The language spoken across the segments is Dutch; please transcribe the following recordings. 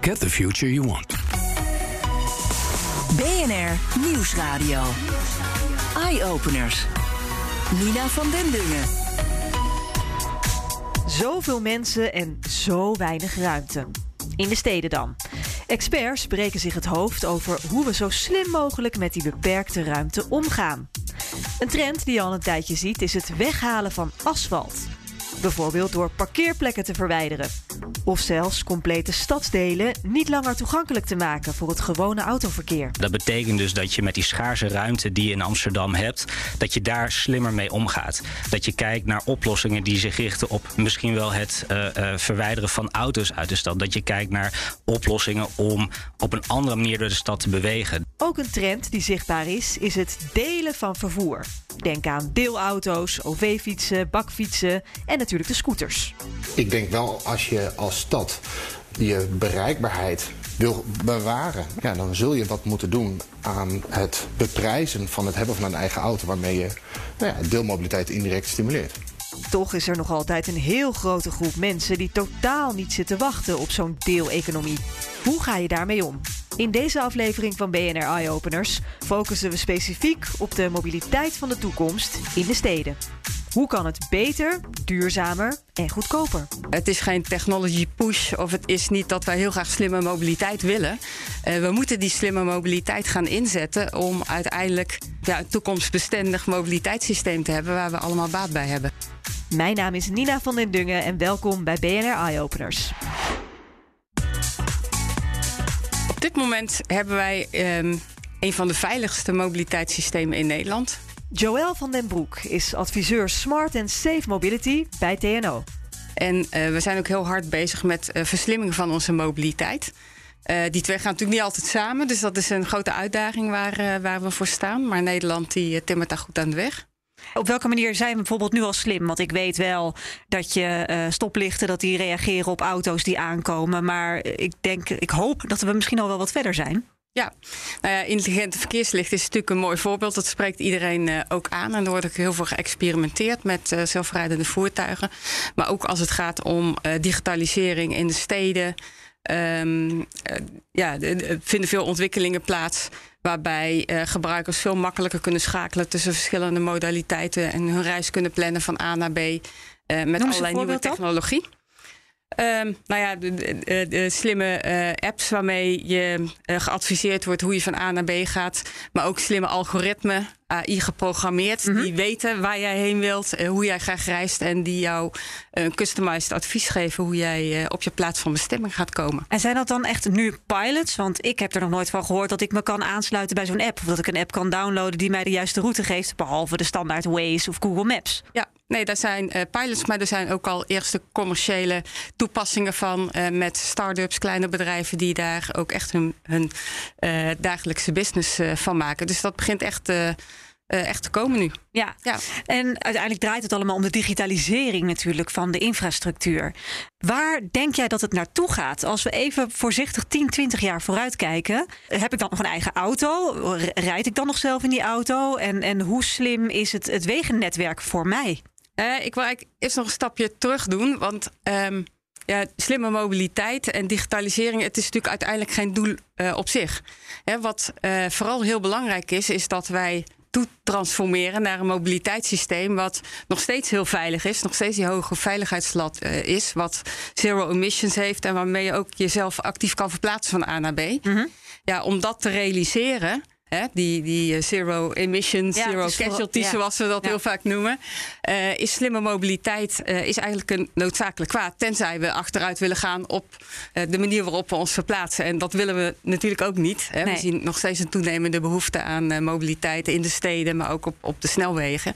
Get the future you want. BNR Nieuwsradio. Eye-openers. Nina van den Dungen. Zoveel mensen en zo weinig ruimte. In de steden dan. Experts breken zich het hoofd over hoe we zo slim mogelijk met die beperkte ruimte omgaan. Een trend die je al een tijdje ziet is het weghalen van asfalt. Bijvoorbeeld door parkeerplekken te verwijderen. Of zelfs complete stadsdelen niet langer toegankelijk te maken voor het gewone autoverkeer. Dat betekent dus dat je met die schaarse ruimte die je in Amsterdam hebt, dat je daar slimmer mee omgaat. Dat je kijkt naar oplossingen die zich richten op misschien wel het uh, uh, verwijderen van auto's uit de stad. Dat je kijkt naar oplossingen om op een andere manier door de stad te bewegen. Ook een trend die zichtbaar is, is het delen van vervoer. Denk aan deelauto's, OV-fietsen, bakfietsen en natuurlijk de scooters. Ik denk wel als je als stad je bereikbaarheid wil bewaren, ja, dan zul je wat moeten doen aan het beprijzen van het hebben van een eigen auto, waarmee je nou ja, deelmobiliteit indirect stimuleert. Toch is er nog altijd een heel grote groep mensen die totaal niet zitten wachten op zo'n deeleconomie. Hoe ga je daarmee om? In deze aflevering van BNR Eye Openers focussen we specifiek op de mobiliteit van de toekomst in de steden. Hoe kan het beter, duurzamer en goedkoper? Het is geen technology push of het is niet dat wij heel graag slimme mobiliteit willen. Uh, we moeten die slimme mobiliteit gaan inzetten om uiteindelijk ja, een toekomstbestendig mobiliteitssysteem te hebben waar we allemaal baat bij hebben. Mijn naam is Nina van den Dungen en welkom bij BNR Eye Openers. Op dit moment hebben wij um, een van de veiligste mobiliteitssystemen in Nederland. Joël van den Broek is adviseur Smart and Safe Mobility bij TNO. En uh, we zijn ook heel hard bezig met uh, verslimming van onze mobiliteit. Uh, die twee gaan natuurlijk niet altijd samen, dus dat is een grote uitdaging waar, waar we voor staan. Maar Nederland die timmert daar goed aan de weg. Op welke manier zijn we bijvoorbeeld nu al slim? Want ik weet wel dat je uh, stoplichten dat die reageren op auto's die aankomen. Maar ik denk, ik hoop dat we misschien al wel wat verder zijn. Ja, nou ja, intelligente verkeerslicht is natuurlijk een mooi voorbeeld. Dat spreekt iedereen uh, ook aan. En er wordt ook heel veel geëxperimenteerd met uh, zelfrijdende voertuigen. Maar ook als het gaat om digitalisering in de steden. Um, ja, er vinden veel ontwikkelingen plaats waarbij uh, gebruikers veel makkelijker kunnen schakelen tussen verschillende modaliteiten en hun reis kunnen plannen van A naar B uh, met allerlei nieuwe technologie. Um, nou ja, de, de, de slimme uh, apps waarmee je uh, geadviseerd wordt hoe je van A naar B gaat. Maar ook slimme algoritmen, AI geprogrammeerd. Mm -hmm. Die weten waar jij heen wilt, uh, hoe jij graag reist. En die jou een customized advies geven hoe jij op je plaats van bestemming gaat komen. En zijn dat dan echt nu pilots? Want ik heb er nog nooit van gehoord dat ik me kan aansluiten bij zo'n app. Of dat ik een app kan downloaden die mij de juiste route geeft. Behalve de standaard Waze of Google Maps. Ja, Nee, daar zijn uh, pilots, maar er zijn ook al eerste commerciële toepassingen van uh, met start-ups, kleine bedrijven die daar ook echt hun, hun uh, dagelijkse business van maken. Dus dat begint echt. Uh, echt te komen nu. Ja. ja, en uiteindelijk draait het allemaal om de digitalisering natuurlijk van de infrastructuur. Waar denk jij dat het naartoe gaat? Als we even voorzichtig 10, 20 jaar vooruit kijken, heb ik dan nog een eigen auto? Rijd ik dan nog zelf in die auto? En, en hoe slim is het, het wegennetwerk voor mij? Uh, ik wil eigenlijk eerst nog een stapje terug doen. Want um, ja, slimme mobiliteit en digitalisering, het is natuurlijk uiteindelijk geen doel uh, op zich. Hè, wat vooral heel belangrijk is, is dat wij transformeren naar een mobiliteitssysteem wat nog steeds heel veilig is, nog steeds die hoge veiligheidslat uh, is, wat zero emissions heeft en waarmee je ook jezelf actief kan verplaatsen van A naar B. Mm -hmm. Ja, om dat te realiseren Hè, die, die zero emissions, ja, zero casualties, ja. zoals we dat ja. heel vaak noemen. Uh, is slimme mobiliteit uh, is eigenlijk een noodzakelijk kwaad. Tenzij we achteruit willen gaan op uh, de manier waarop we ons verplaatsen. En dat willen we natuurlijk ook niet. Hè. Nee. We zien nog steeds een toenemende behoefte aan mobiliteit in de steden, maar ook op, op de snelwegen.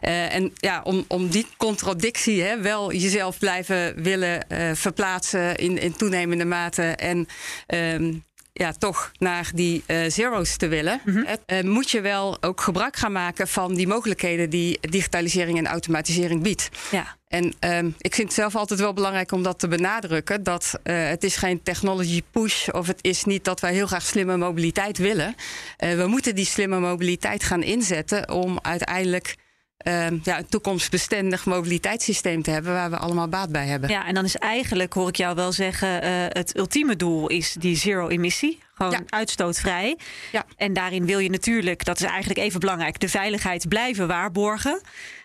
en ja, om, om die contradictie, hè, wel jezelf blijven willen verplaatsen in, in toenemende mate. En um, ja, toch naar die uh, zero's te willen, uh, moet je wel ook gebruik gaan maken van die mogelijkheden die digitalisering en automatisering biedt. Ja. En um, ik vind het zelf altijd wel belangrijk om dat te benadrukken. Dat uh, het is geen technology push of het is niet dat wij heel graag slimme mobiliteit willen. we moeten die slimme mobiliteit gaan inzetten om uiteindelijk uh, ja, een toekomstbestendig mobiliteitssysteem te hebben waar we allemaal baat bij hebben. Ja, en dan is eigenlijk, hoor ik jou wel zeggen, uh, het ultieme doel is die zero emissie. Gewoon uitstootvrij. Ja. En daarin wil je natuurlijk, dat is eigenlijk even belangrijk, de veiligheid blijven waarborgen.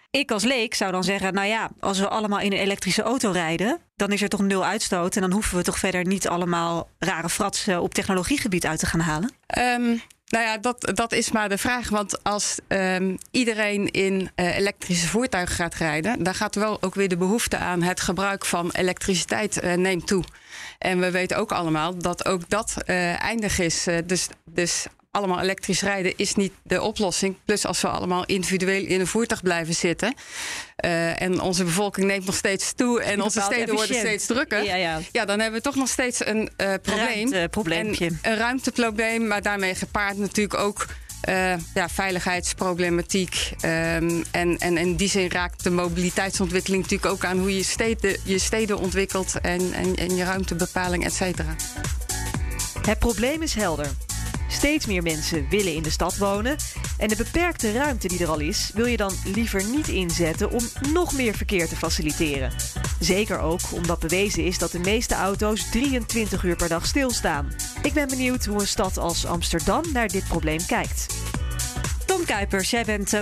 Ik als leek zou dan zeggen, nou ja, als we allemaal in een elektrische auto rijden, dan is er toch nul uitstoot. En dan hoeven we toch verder niet allemaal rare fratsen op technologiegebied uit te gaan halen? Um, nou ja, dat, dat is maar de vraag. Want als um, iedereen in uh, elektrische voertuigen gaat rijden, dan gaat wel ook weer de behoefte aan het gebruik van elektriciteit uh, neemt toe. En we weten ook allemaal dat ook dat uh, eindig is. dus, dus allemaal elektrisch rijden is niet de oplossing. Plus als we allemaal individueel in een voertuig blijven zitten. Uh, en onze bevolking neemt nog steeds toe en onze steden worden steeds drukker. Ja, ja. ja, dan hebben we toch nog steeds een uh, probleem. Ruimteprobleempje. een ruimteprobleem, maar daarmee gepaard natuurlijk ook uh, ja, veiligheidsproblematiek. Um, en, en in die zin raakt de mobiliteitsontwikkeling natuurlijk ook aan hoe je steden, je steden ontwikkelt en, en, en je ruimtebepaling, et cetera. Het probleem is helder. Steeds meer mensen willen in de stad wonen. En de beperkte ruimte die er al is, wil je dan liever niet inzetten om nog meer verkeer te faciliteren. Zeker ook omdat bewezen is dat de meeste auto's 23 uur per dag stilstaan. Ik ben benieuwd hoe een stad als Amsterdam naar dit probleem kijkt. Tom Kuipers, jij bent uh,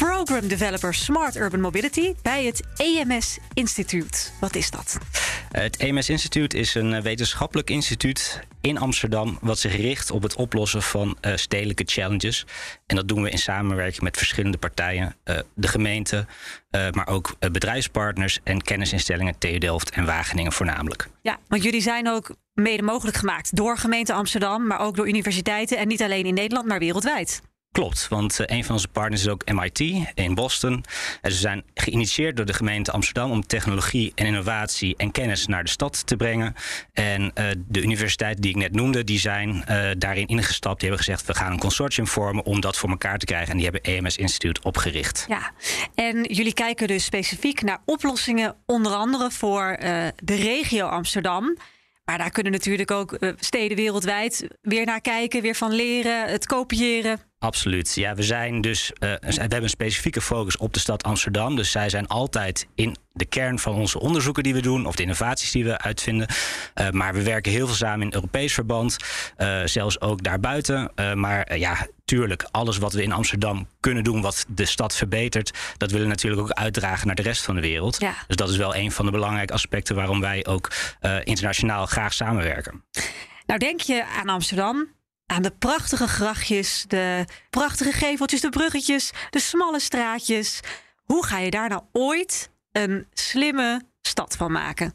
Program Developer Smart Urban Mobility bij het EMS Instituut. Wat is dat? Het EMS Instituut is een eh, wetenschappelijk instituut in Amsterdam wat zich richt op het oplossen van uh, stedelijke challenges. En dat doen we in samenwerking met verschillende partijen, uh, de gemeente, uh, maar ook bedrijfspartners en kennisinstellingen TU Delft en Wageningen voornamelijk. Ja, want jullie zijn ook mede mogelijk gemaakt door gemeente Amsterdam, maar ook door universiteiten en niet alleen in Nederland, maar wereldwijd. Klopt, want eh, een van onze partners is ook MIT in Boston. En ze zijn geïnitieerd door de gemeente Amsterdam om technologie en innovatie en kennis naar de stad te brengen. En uh, de universiteiten die ik net noemde, die zijn uh, daarin ingestapt. Die hebben gezegd, we gaan een consortium vormen om dat voor elkaar te krijgen. En die hebben EMS Instituut opgericht. Ja, en jullie kijken dus specifiek naar oplossingen, onder andere voor de regio Amsterdam. Maar daar kunnen natuurlijk ook steden wereldwijd weer naar kijken, weer van leren, het kopiëren. Absoluut. Ja, we zijn dus. Uh, we hebben een specifieke focus op de stad Amsterdam. Dus zij zijn altijd in de kern van onze onderzoeken die we doen, of de innovaties die we uitvinden. Uh, maar we werken heel veel samen in Europees verband, uh, zelfs ook daarbuiten. maar ja, tuurlijk, alles wat we in Amsterdam kunnen doen, wat de stad verbetert, dat willen we natuurlijk ook uitdragen naar de rest van de wereld. Ja. Dus dat is wel een van de belangrijke aspecten waarom wij ook internationaal graag samenwerken. Nou, denk je aan Amsterdam, aan de prachtige grachtjes, de prachtige geveltjes, de bruggetjes, de smalle straatjes. Hoe ga je daar nou ooit een slimme stad van maken?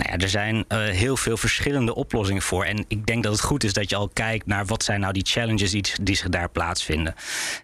Nou ja, er zijn uh, heel veel verschillende oplossingen voor. En ik denk dat het goed is dat je al kijkt naar wat zijn nou die challenges die, die zich daar plaatsvinden.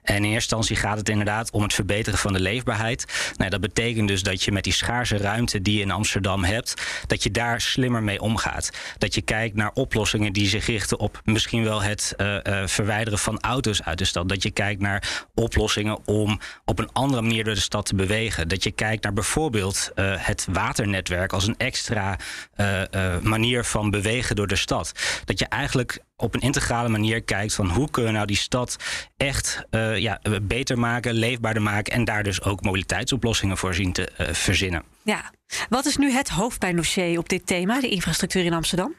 En in eerste instantie gaat het inderdaad om het verbeteren van de leefbaarheid. Nou, dat betekent dus dat je met die schaarse ruimte die je in Amsterdam hebt, dat je daar slimmer mee omgaat. Dat je kijkt naar oplossingen die zich richten op misschien wel het uh, uh, verwijderen van auto's uit de stad. Dat je kijkt naar oplossingen om op een andere manier door de stad te bewegen. Dat je kijkt naar bijvoorbeeld het waternetwerk als een extra uh, uh, manier van bewegen door de stad. Dat je eigenlijk op een integrale manier kijkt van hoe kunnen we nou die stad echt uh, ja, beter maken, leefbaarder maken en daar dus ook mobiliteitsoplossingen voor zien te verzinnen. Ja, wat is nu het hoofdpijndossier op dit thema, de infrastructuur in Amsterdam?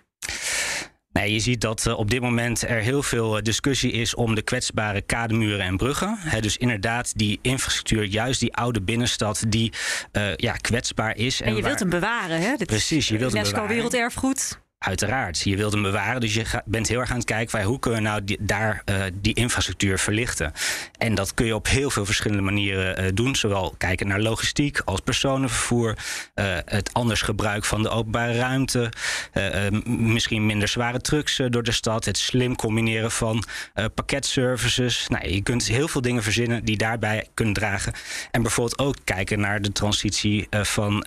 Nee, je ziet dat uh, op dit moment er heel veel discussie is om de kwetsbare kademuren en bruggen. He, dus inderdaad, die infrastructuur, juist die oude binnenstad, die uh, ja, kwetsbaar is. En, en je waar... wilt hem bewaren, hè? Dit Precies, je wilt UNESCO hem bewaren. Werelderfgoed. Uiteraard, je wilt hem bewaren, dus je bent heel erg aan het kijken van hoe kunnen we nou daar uh, die infrastructuur verlichten. En dat kun je op heel veel verschillende manieren uh, doen. Zowel kijken naar logistiek als personenvervoer, uh, het anders gebruik van de openbare ruimte, misschien minder zware trucks door de stad, het slim combineren van pakketservices. Nou, je kunt heel veel dingen verzinnen die daarbij kunnen dragen. En bijvoorbeeld ook kijken naar de transitie van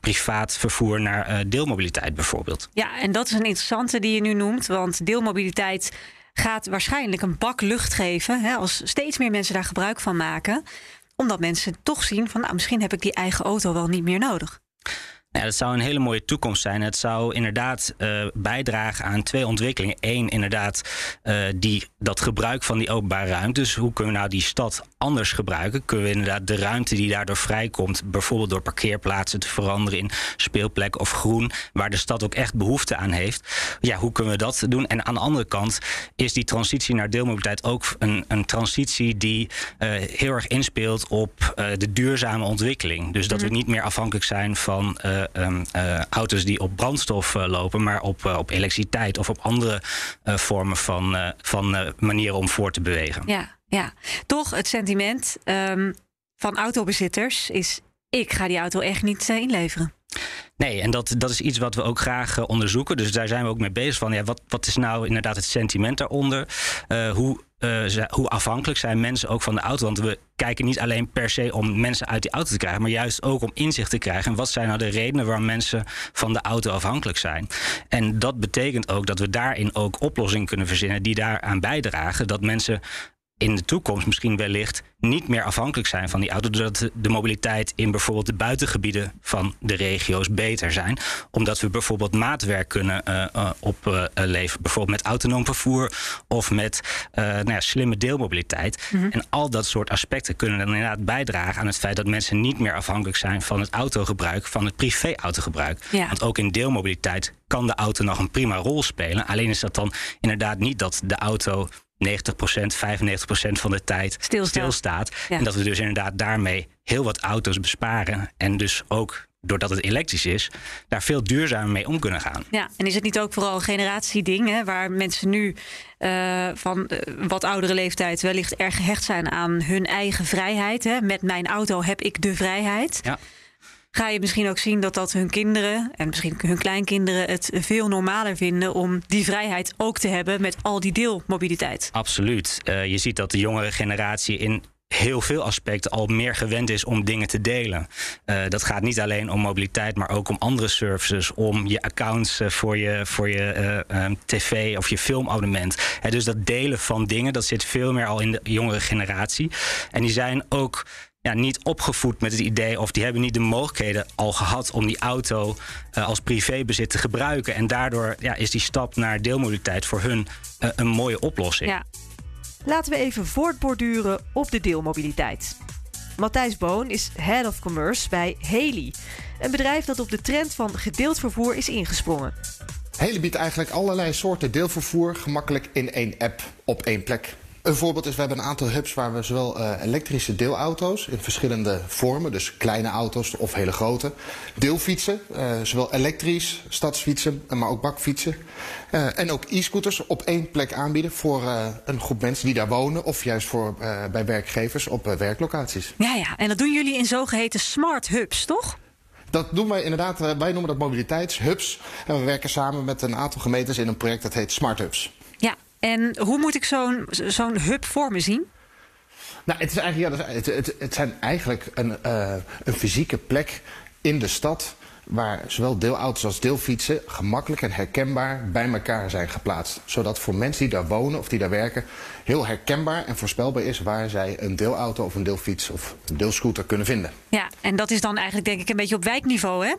privaat vervoer naar deelmobiliteit bijvoorbeeld. Ja, Ja, en dat is een interessante die je nu noemt, want deelmobiliteit gaat waarschijnlijk een bak lucht geven hè, als steeds meer mensen daar gebruik van maken, omdat mensen toch zien van nou, misschien heb ik die eigen auto wel niet meer nodig. Ja, dat zou een hele mooie toekomst zijn. Het zou inderdaad uh, bijdragen aan twee ontwikkelingen. Eén, inderdaad, uh, die, dat gebruik van die openbare ruimte. Dus hoe kunnen we nou die stad anders gebruiken? Kunnen we inderdaad de ruimte die daardoor vrijkomt, bijvoorbeeld door parkeerplaatsen te veranderen in speelplek of groen, waar de stad ook echt behoefte aan heeft? Ja, hoe kunnen we dat doen? En aan de andere kant is die transitie naar deelmobiliteit ook een, een transitie die uh, heel erg inspeelt op de duurzame ontwikkeling. Dus dat we niet meer afhankelijk zijn van um, uh, auto's die op brandstof uh, lopen, maar op, op elektriciteit of op andere vormen van, van manieren om voor te bewegen. Ja, ja. toch het sentiment um, van autobezitters is: ik ga die auto echt niet inleveren. Nee, en dat, dat is iets wat we ook graag uh, onderzoeken. Dus daar zijn we ook mee bezig van. Ja, wat, wat is nou inderdaad het sentiment daaronder? Uh, hoe, uh, hoe afhankelijk zijn mensen ook van de auto? Want we kijken niet alleen per se om mensen uit die auto te krijgen, maar juist ook om inzicht te krijgen. En wat zijn nou de redenen waarom mensen van de auto afhankelijk zijn? En dat betekent ook dat we daarin ook oplossingen kunnen verzinnen die daaraan bijdragen. Dat mensen in de toekomst misschien wellicht niet meer afhankelijk zijn van die auto. Doordat de mobiliteit in bijvoorbeeld de buitengebieden van de regio's beter zijn. Omdat we bijvoorbeeld maatwerk kunnen uh, uh, opleveren. bijvoorbeeld met autonoom vervoer of met nou ja, slimme deelmobiliteit. Mm -hmm. En al dat soort aspecten kunnen dan inderdaad bijdragen aan het feit dat mensen niet meer afhankelijk zijn van het autogebruik, van het privé-autogebruik. Ja. Want ook in deelmobiliteit kan de auto nog een prima rol spelen. Alleen is dat dan inderdaad niet dat de auto 90% 95% van de tijd stilstaat. stilstaat. Ja. En dat we dus inderdaad daarmee heel wat auto's besparen. En dus ook doordat het elektrisch is, daar veel duurzamer mee om kunnen gaan. Ja, en is het niet ook vooral een generatieding, hè, waar mensen nu uh, van uh, wat oudere leeftijd wellicht erg gehecht zijn aan hun eigen vrijheid? Hè? Met mijn auto heb ik de vrijheid. Ja ga je misschien ook zien dat dat hun kinderen en misschien hun kleinkinderen het veel normaler vinden om die vrijheid ook te hebben met al die deelmobiliteit. Absoluut. Uh, je ziet dat de jongere generatie in heel veel aspecten al meer gewend is om dingen te delen. Uh, dat gaat niet alleen om mobiliteit, maar ook om andere services, om je accounts uh, voor je, voor je uh, tv of je filmabonnement. dus dat delen van dingen, dat zit veel meer al in de jongere generatie. En die zijn ook ja, niet opgevoed met het idee of die hebben niet de mogelijkheden al gehad om die auto uh, als privébezit te gebruiken. En daardoor ja, is die stap naar deelmobiliteit voor hun uh, een mooie oplossing. Ja. Laten we even voortborduren op de deelmobiliteit. Matthijs Boon is Head of Commerce bij Haley. Een bedrijf dat op de trend van gedeeld vervoer is ingesprongen. Haley biedt eigenlijk allerlei soorten deelvervoer gemakkelijk in één app op één plek. Een voorbeeld is, we hebben een aantal hubs waar we zowel uh, elektrische deelauto's in verschillende vormen, dus kleine auto's of hele grote, deelfietsen, uh, zowel elektrisch, stadsfietsen, maar ook bakfietsen, uh, en ook e-scooters op één plek aanbieden voor een groep mensen die daar wonen of juist voor, bij werkgevers op werklocaties. Ja, ja, en dat doen jullie in zogeheten smart hubs, toch? Dat doen wij inderdaad, wij noemen dat mobiliteitshubs. En we werken samen met een aantal gemeentes in een project dat heet Smart Hubs. En hoe moet ik zo'n zo'n hub voor me zien? Nou, het, is eigenlijk, ja, het, het, het zijn eigenlijk een, uh, een fysieke plek in de stad waar zowel deelauto's als deelfietsen gemakkelijk en herkenbaar bij elkaar zijn geplaatst. Zodat voor mensen die daar wonen of die daar werken heel herkenbaar en voorspelbaar is waar zij een deelauto of een deelfiets of een deelscooter kunnen vinden. Ja, en dat is dan eigenlijk denk ik een beetje op wijkniveau, hè?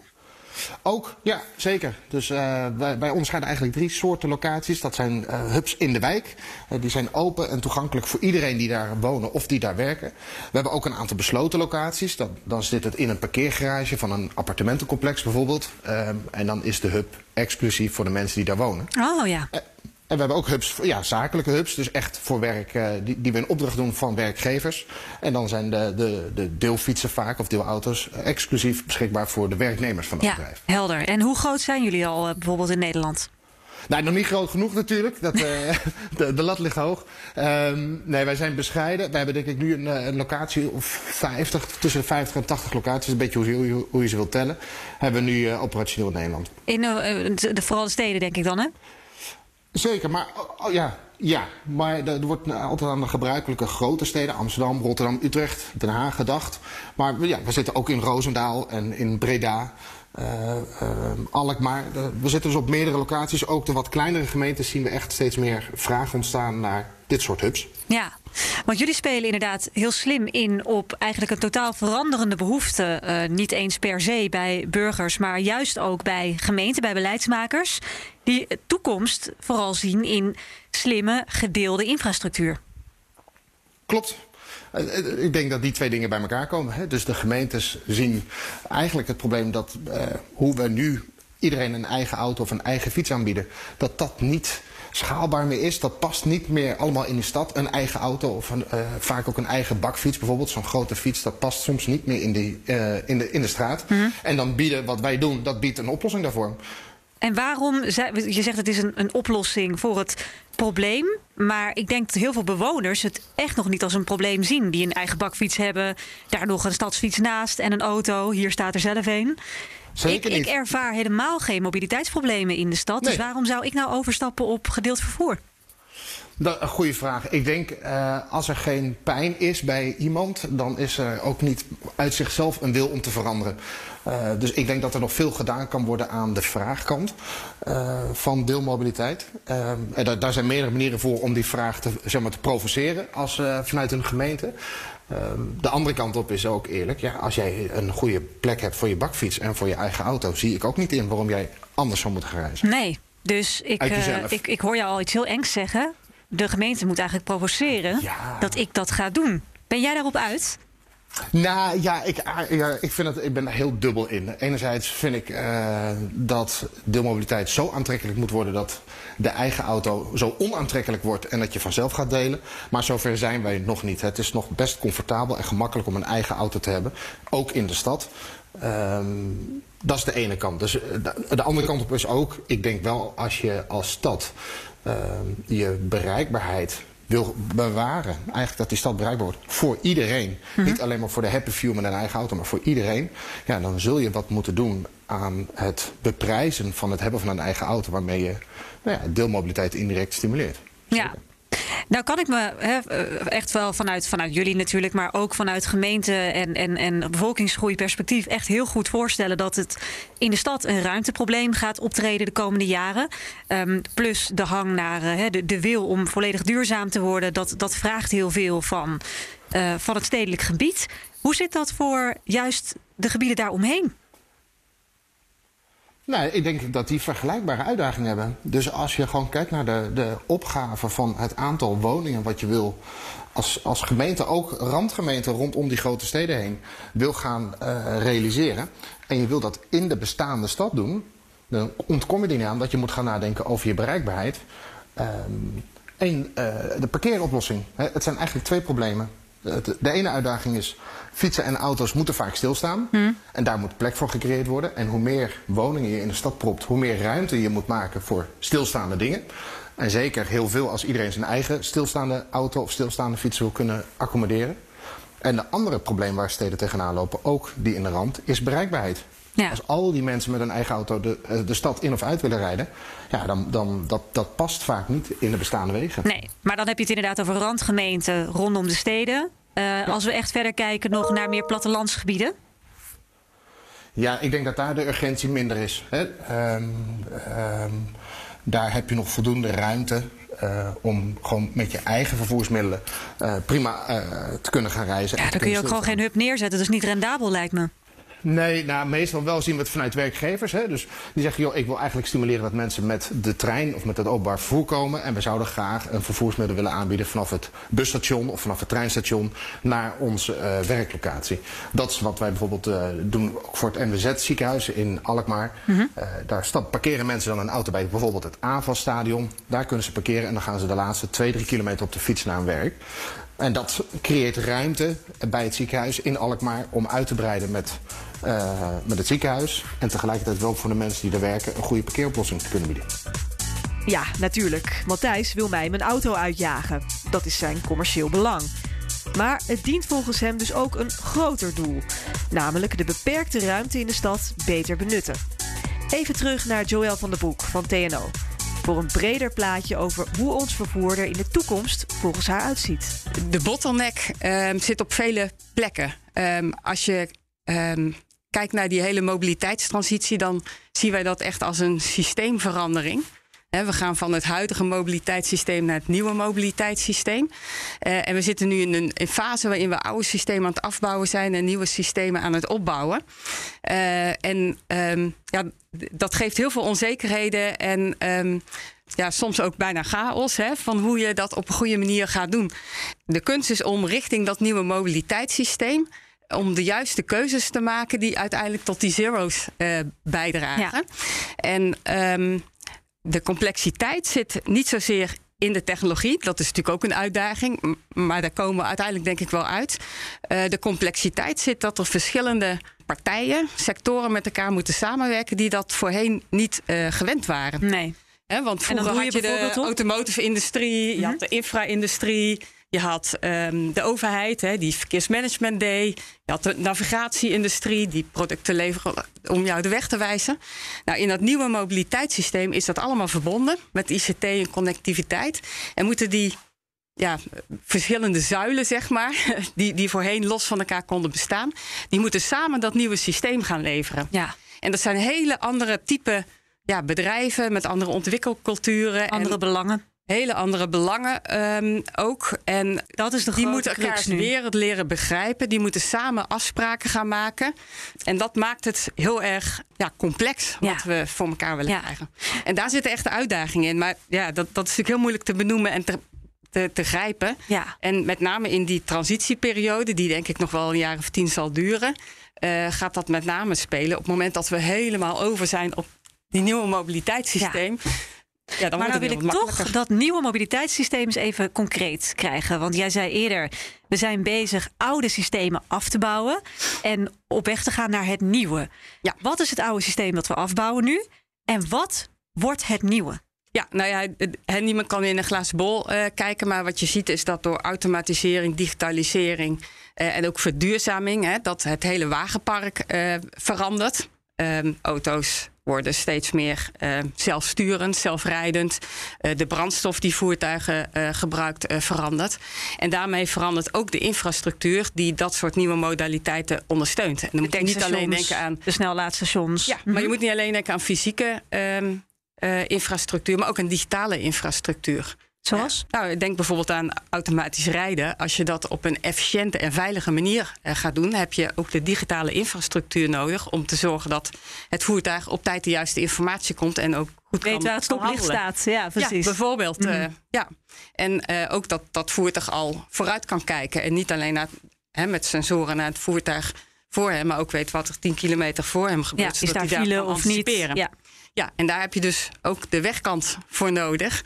Ook, ja, zeker. Dus uh, wij, bij ons eigenlijk drie soorten locaties. Dat zijn uh, hubs in de wijk. Uh, die zijn open en toegankelijk voor iedereen die daar wonen of die daar werken. We hebben ook een aantal besloten locaties. Dan, dan zit het in een parkeergarage van een appartementencomplex bijvoorbeeld. en dan is de hub exclusief voor de mensen die daar wonen. Oh ja. En we hebben ook hubs, ja, zakelijke hubs, dus echt voor werk, uh, die, die we in opdracht doen van werkgevers. En dan zijn de, de, de deelfietsen vaak, of deelauto's, exclusief beschikbaar voor de werknemers van het ja, bedrijf. helder. En hoe groot zijn jullie al uh, bijvoorbeeld in Nederland? Nou, nog niet groot genoeg natuurlijk. Dat, uh, de, de, lat ligt hoog. Um, nee, wij zijn bescheiden. Wij hebben denk ik nu een, een, locatie of 50, tussen 50 en 80 locaties. Een beetje hoe, hoe, hoe je ze wilt tellen. Hebben we nu operationeel in Nederland. In de, vooral de steden denk ik dan, hè? Zeker, maar oh, ja, ja, maar er wordt altijd aan de gebruikelijke grote steden, Amsterdam, Rotterdam, Utrecht, Den Haag gedacht. Maar ja, we zitten ook in Roosendaal en in Breda. uh, Alkmaar. we zitten dus op meerdere locaties. Ook de wat kleinere gemeentes zien we echt steeds meer vraag ontstaan naar dit soort hubs. Ja, want jullie spelen inderdaad heel slim in op eigenlijk een totaal veranderende behoefte. Uh, niet eens per se bij burgers, maar juist ook bij gemeenten, bij beleidsmakers. Die toekomst vooral zien in slimme gedeelde infrastructuur. Klopt. Eh, eh, ik denk dat die twee dingen bij elkaar komen. Hè. Dus de gemeentes zien eigenlijk het probleem dat uh, hoe we nu iedereen een eigen auto of een eigen fiets aanbieden, dat dat niet schaalbaar meer is. Dat past niet meer allemaal in de stad. Een eigen auto of een, uh, vaak ook een eigen bakfiets bijvoorbeeld. Zo'n grote fiets, dat past soms niet meer in, die, uh, in, de, in de straat. Mm -hmm. En dan bieden wat wij doen, dat biedt een oplossing daarvoor. En waarom, je zegt het is een, een oplossing voor het probleem. Maar ik denk dat heel veel bewoners het echt nog niet als een probleem zien. Die een eigen bakfiets hebben, daar nog een stadsfiets naast en een auto. Hier staat er zelf een. Zeker ik, niet. ik ervaar helemaal geen mobiliteitsproblemen in de stad. Dus Nee. Dus waarom zou ik nou overstappen op gedeeld vervoer? Dat, een goede vraag. Ik denk, uh, als er geen pijn is bij iemand, dan is er ook niet uit zichzelf een wil om te veranderen. Uh, dus ik denk dat er nog veel gedaan kan worden aan de vraagkant uh, van deelmobiliteit. en daar, daar zijn meerdere manieren voor om die vraag te, zeg maar, te provoceren als, vanuit een gemeente. De andere kant op is ook eerlijk. Ja, als jij een goede plek hebt voor je bakfiets en voor je eigen auto, zie ik ook niet in waarom jij anders zou moeten gaan reizen. Nee, dus ik, uh, jezelf. ik, ik hoor jou al iets heel engs zeggen. De gemeente moet eigenlijk provoceren Ja. dat ik dat ga doen. Ben jij daarop uit? Nou ja, ik, ik, vind het, ik ben er heel dubbel in. Enerzijds vind ik uh, dat deelmobiliteit zo aantrekkelijk moet worden dat de eigen auto zo onaantrekkelijk wordt en dat je vanzelf gaat delen. Maar zover zijn wij nog niet. Het is nog best comfortabel en gemakkelijk om een eigen auto te hebben, ook in de stad. Um, dat is de ene kant. Dus de, de, andere kant op is ook, ik denk wel als je als stad uh, je bereikbaarheid wil bewaren. Eigenlijk dat die stad bereikbaar wordt voor iedereen. Mm -hmm. Niet alleen maar voor de happy few met een eigen auto, maar voor iedereen. Ja, dan zul je wat moeten doen aan het beprijzen van het hebben van een eigen auto. Waarmee je nou ja, deelmobiliteit indirect stimuleert. Ja. Nou kan ik me he, echt wel vanuit, vanuit jullie natuurlijk, maar ook vanuit gemeente en, en, en bevolkingsgroeiperspectief echt heel goed voorstellen dat het in de stad een ruimteprobleem gaat optreden de komende jaren. Um, plus de hang naar he, de, wil om volledig duurzaam te worden, dat, dat vraagt heel veel van, uh, van het stedelijk gebied. Hoe zit dat voor juist de gebieden daaromheen? Nee, ik denk dat die vergelijkbare uitdagingen hebben. Dus als je gewoon kijkt naar de, de opgave van het aantal woningen wat je wil als, als gemeente, ook randgemeente rondom die grote steden heen, wil gaan uh, realiseren. En je wil dat in de bestaande stad doen, dan ontkom je er niet aan dat je moet gaan nadenken over je bereikbaarheid. Um, en uh, de parkeeroplossing. Het zijn eigenlijk twee problemen. De, ene uitdaging is fietsen en auto's moeten vaak stilstaan. Hmm. En daar moet plek voor gecreëerd worden. En hoe meer woningen je in de stad propt, hoe meer ruimte je moet maken voor stilstaande dingen. En zeker heel veel als iedereen zijn eigen stilstaande auto of stilstaande fiets wil kunnen accommoderen. En de andere probleem waar steden tegenaan lopen, ook die in de rand, is bereikbaarheid. Ja. Als al die mensen met een eigen auto de, de stad in of uit willen rijden, ja, dan, dan dat, dat past vaak niet in de bestaande wegen. Nee, maar dan heb je het inderdaad over randgemeenten rondom de steden. Uh, ja. Als we echt verder kijken nog naar meer plattelandsgebieden? Ja, ik denk dat daar de urgentie minder is. Hè? Um, um, daar heb je nog voldoende ruimte uh, om gewoon met je eigen vervoersmiddelen uh, prima te kunnen gaan reizen. Ja, dan kun je ook gewoon geen hub neerzetten. Dat is niet rendabel, lijkt me. Nee, nou, meestal wel zien we het vanuit werkgevers. Hè? Dus die zeggen, joh, ik wil eigenlijk stimuleren dat mensen met de trein of met het openbaar vervoer komen. En we zouden graag een vervoersmiddel willen aanbieden vanaf het busstation of vanaf het treinstation naar onze uh, werklocatie. Dat is wat wij bijvoorbeeld uh, doen voor het NWZ ziekenhuis in Alkmaar. Mm -hmm. uh, daar stap, parkeren mensen dan een auto bij bijvoorbeeld het AVAS-stadion. Daar kunnen ze parkeren en dan gaan ze de laatste twee, drie kilometer op de fiets naar hun werk. En dat creëert ruimte bij het ziekenhuis in Alkmaar om uit te breiden met, uh, met het ziekenhuis. En tegelijkertijd wel voor de mensen die er werken een goede parkeeroplossing te kunnen bieden. Ja, natuurlijk. Matthijs wil mij mijn auto uitjagen. Dat is zijn commercieel belang. Maar het dient volgens hem dus ook een groter doel. Namelijk de beperkte ruimte in de stad beter benutten. Even terug naar Joël van der Broek van TNO voor een breder plaatje over hoe ons vervoer er in de toekomst volgens haar uitziet. De bottleneck um, zit op vele plekken. Um, als je um, kijkt naar die hele mobiliteitstransitie, dan zien wij dat echt als een systeemverandering. We gaan van het huidige mobiliteitssysteem naar het nieuwe mobiliteitssysteem. Uh, en we zitten nu in een fase waarin we oude systemen aan het afbouwen zijn en nieuwe systemen aan het opbouwen. Uh, en um, ja, dat geeft heel veel onzekerheden en um, ja, soms ook bijna chaos hè, van hoe je dat op een goede manier gaat doen. De kunst is om richting dat nieuwe mobiliteitssysteem om de juiste keuzes te maken die uiteindelijk tot die zero's uh, bijdragen. Ja. En um, de complexiteit zit niet zozeer in de technologie. Dat is natuurlijk ook een uitdaging, maar daar komen we uiteindelijk denk ik wel uit. Uh, de complexiteit zit dat er verschillende partijen, sectoren met elkaar moeten samenwerken die dat voorheen niet uh, gewend waren. Nee. He, want vroeger had je, de automotive industrie, je had de infra-industrie, je had um, de overheid, hè, die verkeersmanagement deed. Je had de navigatie-industrie, die producten leveren om jou de weg te wijzen. Nou, in dat nieuwe mobiliteitssysteem is dat allemaal verbonden met ICT en connectiviteit. En moeten die ja, verschillende zuilen, zeg maar, die, die voorheen los van elkaar konden bestaan, die moeten samen dat nieuwe systeem gaan leveren. Ja. En dat zijn hele andere type ja, bedrijven met andere ontwikkelculturen. Andere en, belangen hele andere belangen um, ook. En dat is de die moeten elkaars wereld leren begrijpen. Die moeten samen afspraken gaan maken. En dat maakt het heel erg ja, complex wat ja. we voor elkaar willen ja. krijgen. En daar zitten echt uitdagingen in. Maar ja, dat, dat is natuurlijk heel moeilijk te benoemen en te, te, te grijpen. Ja. En met name in die transitieperiode, die denk ik nog wel een jaar of tien zal duren, uh, gaat dat met name spelen. Op het moment dat we helemaal over zijn op die nieuwe mobiliteitssysteem. Ja ja, dan maar nou wil ik toch dat nieuwe mobiliteitssysteem eens even concreet krijgen. Want jij zei eerder, we zijn bezig oude systemen af te bouwen en op weg te gaan naar het nieuwe. Ja. Wat is het oude systeem dat we afbouwen nu? En wat wordt het nieuwe? Ja, nou ja, niemand kan in een glazen bol uh, kijken. Maar wat je ziet is dat door automatisering, digitalisering uh, en ook verduurzaming, hè, dat het hele wagenpark uh, verandert. Um, auto's worden steeds meer uh, zelfsturend, zelfrijdend. Uh, de brandstof die voertuigen uh, gebruikt verandert. En daarmee verandert ook de infrastructuur die dat soort nieuwe modaliteiten ondersteunt. En dan moet je niet alleen denken aan. De snellaadstations. Ja, maar je moet niet alleen denken aan fysieke um, infrastructuur, maar ook een digitale infrastructuur. Zoals? Nou, denk bijvoorbeeld aan automatisch rijden. Als je dat op een efficiënte en veilige manier uh, gaat doen, heb je ook de digitale infrastructuur nodig om te zorgen dat het voertuig op tijd de juiste informatie komt en ook goed weet waar het stoplicht staat. Ja, precies. Ja, bijvoorbeeld. Mm. Uh, ja. En uh, ook dat dat voertuig al vooruit kan kijken en niet alleen naar, hè, met sensoren naar het voertuig voor hem, maar ook weet wat er 10 kilometer voor hem gebeurt. Ja, is daar file of niet? Ja. ja, en daar heb je dus ook de wegkant voor nodig.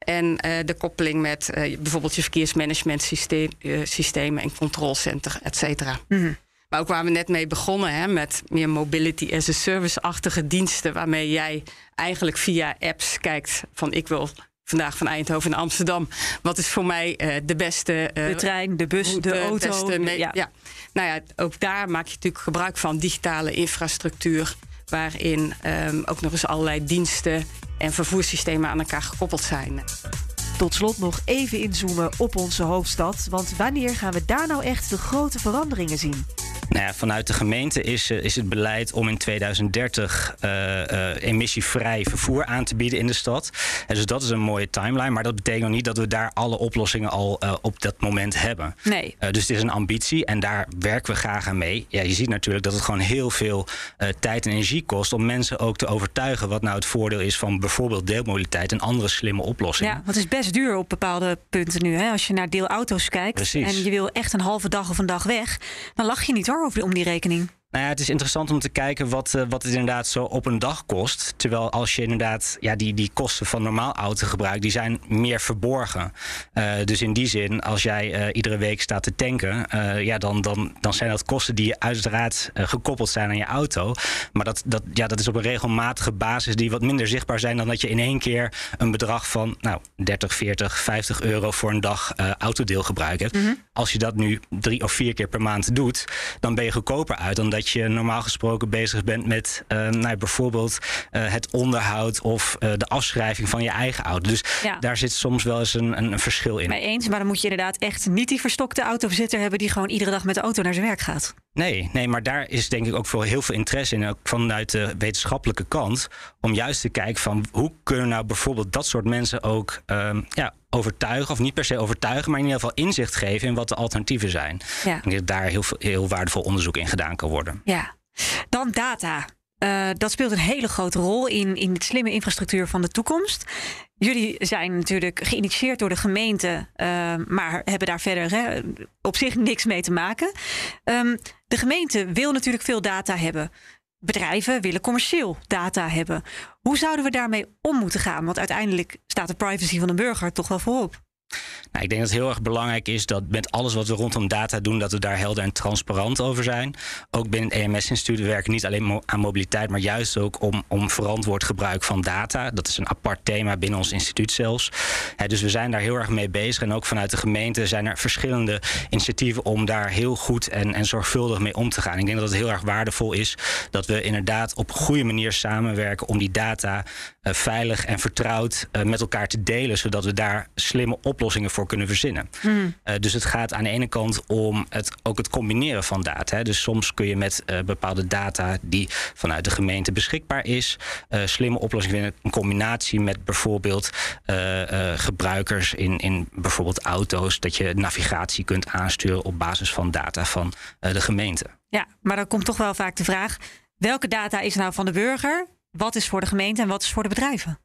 En uh, de koppeling met uh, bijvoorbeeld je verkeersmanagement systeem, uh, systemen en controlcenter, et cetera. Mm -hmm. Maar ook waar we net mee begonnen, hè, met meer mobility as a service-achtige diensten, waarmee jij eigenlijk via apps kijkt van ik wil vandaag van Eindhoven naar Amsterdam. Wat is voor mij de beste. de trein, de bus, de, de auto. Beste ja. ja. Nou ja, ook daar maak je natuurlijk gebruik van digitale infrastructuur waarin um, ook nog eens allerlei diensten en vervoerssystemen aan elkaar gekoppeld zijn. Tot slot nog even inzoomen op onze hoofdstad. Want wanneer gaan we daar nou echt de grote veranderingen zien? Nou ja, vanuit de gemeente is, is het beleid om in 2030 uh, uh, emissievrij vervoer aan te bieden in de stad. En dus dat is een mooie timeline. Maar dat betekent nog niet dat we daar alle oplossingen al uh, op dat moment hebben. Nee. dus het is een ambitie en daar werken we graag aan mee. Ja, je ziet natuurlijk dat het gewoon heel veel tijd en energie kost om mensen ook te overtuigen wat nou het voordeel is van bijvoorbeeld deelmobiliteit en andere slimme oplossingen. Ja, want het is best duur op bepaalde punten nu. Hè? Als je naar deelauto's kijkt Precies. en je wil echt een halve dag of een dag weg, dan lach je niet hoor over, om die rekening. Nou ja, het is interessant om te kijken wat, uh, wat het inderdaad zo op een dag kost. Terwijl als je inderdaad ja, die, die kosten van normaal autogebruik, die zijn meer verborgen. Uh, dus in die zin, als jij uh, iedere week staat te tanken, ja, dan, dan, dan zijn dat kosten die uiteraard gekoppeld zijn aan je auto. Maar dat, dat, ja, dat is op een regelmatige basis die wat minder zichtbaar zijn dan dat je in één keer een bedrag van nou, 30, 40, 50 euro voor een dag autodeelgebruik hebt. Mm -hmm. Als je dat nu drie of vier keer per maand doet, dan ben je goedkoper uit dan dat dat je normaal gesproken bezig bent met uh, nou, bijvoorbeeld uh, het onderhoud of uh, de afschrijving van je eigen auto. Dus ja. daar zit soms wel eens een, een, een, verschil in. Mee eens, maar dan moet je inderdaad echt niet die verstokte autobezitter hebben die gewoon iedere dag met de auto naar zijn werk gaat. Nee, nee, maar daar is denk ik ook veel, heel veel interesse in, ook vanuit de wetenschappelijke kant, om juist te kijken van hoe kunnen nou bijvoorbeeld dat soort mensen ook um, ja, overtuigen, of niet per se overtuigen, maar in ieder geval inzicht geven in wat de alternatieven zijn. Ja. En dat daar heel, veel, heel waardevol onderzoek in gedaan kan worden. Ja, dan data. Uh, dat speelt een hele grote rol in, in de slimme infrastructuur van de toekomst. Jullie zijn natuurlijk geïnitieerd door de gemeente, uh, maar hebben daar verder hè, op zich niks mee te maken. Um, de gemeente wil natuurlijk veel data hebben. Bedrijven willen commercieel data hebben. Hoe zouden we daarmee om moeten gaan? Want uiteindelijk staat de privacy van de burger toch wel voorop. Nou, ik denk dat het heel erg belangrijk is dat met alles wat we rondom data doen, dat we daar helder en transparant over zijn. Ook binnen het EMS-instituut werken we niet alleen aan mobiliteit, maar juist ook om, om verantwoord gebruik van data. Dat is een apart thema binnen ons instituut zelfs. dus we zijn daar heel erg mee bezig. En ook vanuit de gemeente zijn er verschillende initiatieven om daar heel goed en, en zorgvuldig mee om te gaan. Ik denk dat het heel erg waardevol is dat we inderdaad op goede manier samenwerken om die data uh, veilig en vertrouwd uh, met elkaar te delen, zodat we daar slimme oplossingen voor kunnen verzinnen. Hmm. Uh, dus het gaat aan de ene kant om het, ook het combineren van data. Hè. Dus soms kun je met uh, bepaalde data die vanuit de gemeente beschikbaar is, uh, slimme oplossingen vinden. In combinatie met bijvoorbeeld gebruikers in, in bijvoorbeeld auto's, dat je navigatie kunt aansturen op basis van data van de gemeente. Ja, maar dan komt toch wel vaak de vraag: welke data is nou van de burger? Wat is voor de gemeente en wat is voor de bedrijven?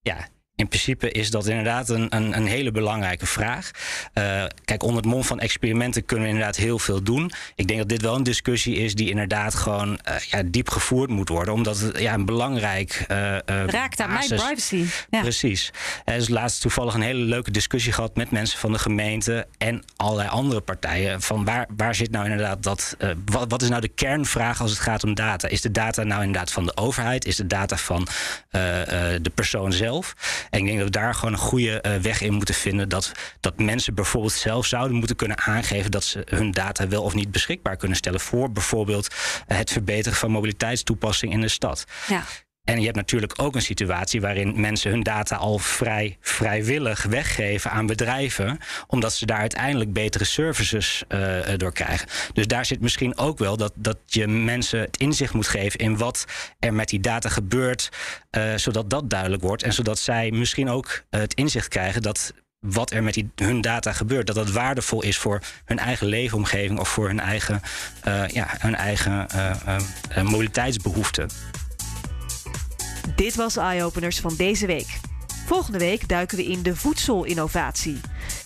Ja, in principe is dat inderdaad een, een, een hele belangrijke vraag. Uh, kijk, onder het mom van experimenten kunnen we inderdaad heel veel doen. Ik denk dat dit wel een discussie is die inderdaad gewoon uh, ja, diep gevoerd moet worden. Omdat het ja, een belangrijk. Uh, Raakt aan mijn privacy. Ja. Precies. Er is laatst toevallig een hele leuke discussie gehad met mensen van de gemeente en allerlei andere partijen. Van waar, waar zit nou inderdaad dat. wat, wat is nou de kernvraag als het gaat om data? Is de data nou inderdaad van de overheid? Is de data van de persoon zelf? En ik denk dat we daar gewoon een goede uh, weg in moeten vinden. Dat, dat mensen bijvoorbeeld zelf zouden moeten kunnen aangeven dat ze hun data wel of niet beschikbaar kunnen stellen. Voor bijvoorbeeld uh, het verbeteren van mobiliteitstoepassing in de stad. Ja. En je hebt natuurlijk ook een situatie waarin mensen hun data al vrij vrijwillig weggeven aan bedrijven, omdat ze daar uiteindelijk betere services uh, door krijgen. Dus daar zit misschien ook wel dat, dat je mensen het inzicht moet geven in wat er met die data gebeurt, uh, zodat dat duidelijk wordt en zodat zij misschien ook het inzicht krijgen dat wat er met die, hun data gebeurt, dat dat waardevol is voor hun eigen leefomgeving of voor hun eigen, ja, hun eigen mobiliteitsbehoeften. Dit was Eyeopeners van deze week. Volgende week duiken we in de voedselinnovatie.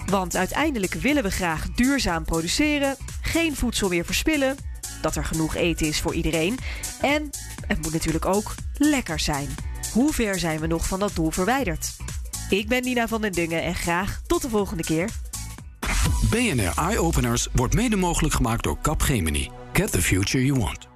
Want uiteindelijk willen we graag duurzaam produceren, geen voedsel meer verspillen, dat er genoeg eten is voor iedereen en het moet natuurlijk ook lekker zijn. Hoe ver zijn we nog van dat doel verwijderd? Ik ben Nina van den Dungen en graag tot de volgende keer. BNR Eye Openers wordt mede mogelijk gemaakt door Capgemini. Get the future you want.